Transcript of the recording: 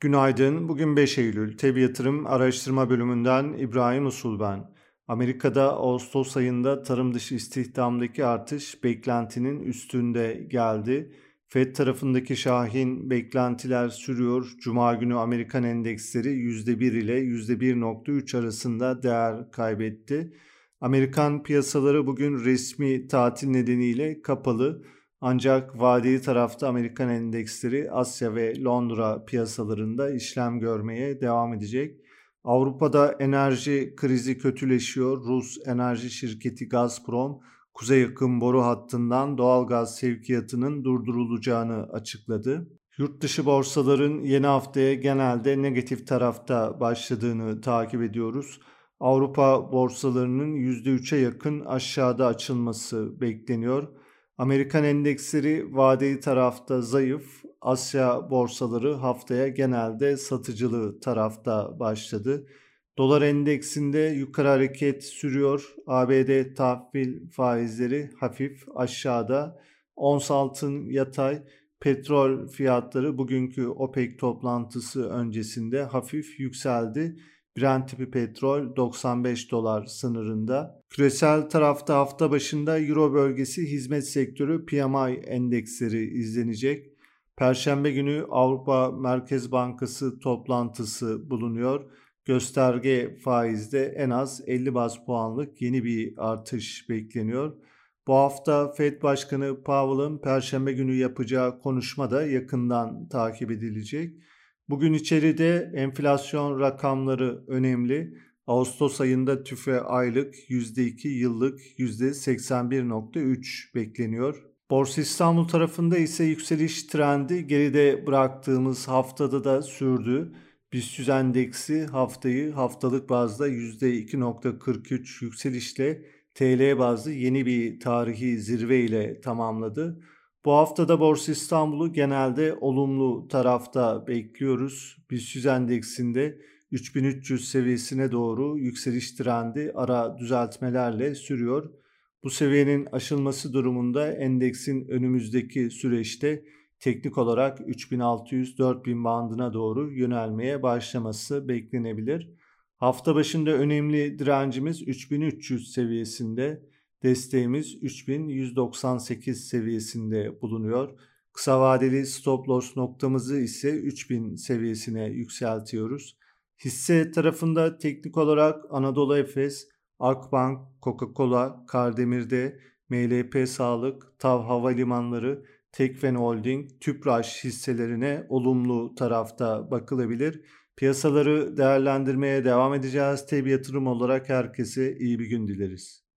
Günaydın. Bugün 5 Eylül. TEB Yatırım Araştırma Bölümünden İbrahim Usul ben. Amerika'da Ağustos ayında tarım dışı istihdamdaki artış beklentinin üstünde geldi. Fed tarafındaki şahin beklentiler sürüyor. Cuma günü Amerikan endeksleri %1 ile %1.3 arasında değer kaybetti. Amerikan piyasaları bugün resmi tatil nedeniyle kapalı. Ancak vadeli tarafta Amerikan endeksleri Asya ve Londra piyasalarında işlem görmeye devam edecek. Avrupa'da enerji krizi kötüleşiyor. Rus enerji şirketi Gazprom, kuzey yakın boru hattından doğal gaz sevkiyatının durdurulacağını açıkladı. Yurt dışı borsaların yeni haftaya genelde negatif tarafta başladığını takip ediyoruz. Avrupa borsalarının %3'e yakın aşağıda açılması bekleniyor. Amerikan endeksleri vadeli tarafta zayıf, Asya borsaları haftaya genelde satıcılı tarafta başladı. Dolar endeksinde yukarı hareket sürüyor. ABD tahvil faizleri hafif aşağıda. Ons altın yatay. Petrol fiyatları bugünkü OPEC toplantısı öncesinde hafif yükseldi. Brent tipi petrol 95 dolar sınırında. Küresel tarafta hafta başında Euro bölgesi hizmet sektörü PMI endeksleri izlenecek. Perşembe günü Avrupa Merkez Bankası toplantısı bulunuyor. Gösterge faizde en az 50 baz puanlık yeni bir artış bekleniyor. Bu hafta Fed Başkanı Powell'ın perşembe günü yapacağı konuşma da yakından takip edilecek. Bugün içeride enflasyon rakamları önemli. Ağustos ayında tüfe aylık %2, yıllık %81.3 bekleniyor. Borsa İstanbul tarafında ise yükseliş trendi geride bıraktığımız haftada da sürdü. BIST endeksi haftayı haftalık bazda %2.43 yükselişle TL bazlı yeni bir tarihi zirve ile tamamladı. Bu haftada Borsa İstanbul'u genelde olumlu tarafta bekliyoruz. BIST endeksinde 3300 seviyesine doğru yükseliş trendi ara düzeltmelerle sürüyor. Bu seviyenin aşılması durumunda endeksin önümüzdeki süreçte teknik olarak 3600-4000 bandına doğru yönelmeye başlaması beklenebilir. Hafta başında önemli direncimiz 3300 seviyesinde, desteğimiz 3198 seviyesinde bulunuyor. Kısa vadeli stop loss noktamızı ise 3000 seviyesine yükseltiyoruz. Hisse tarafında teknik olarak Anadolu Efes, Akbank, Coca-Cola, Kardemir'de, MLP Sağlık, TAV Havalimanları, Tekfen Holding, Tüpraş hisselerine olumlu tarafta bakılabilir. Piyasaları değerlendirmeye devam edeceğiz. Tabi yatırım olarak herkese iyi bir gün dileriz.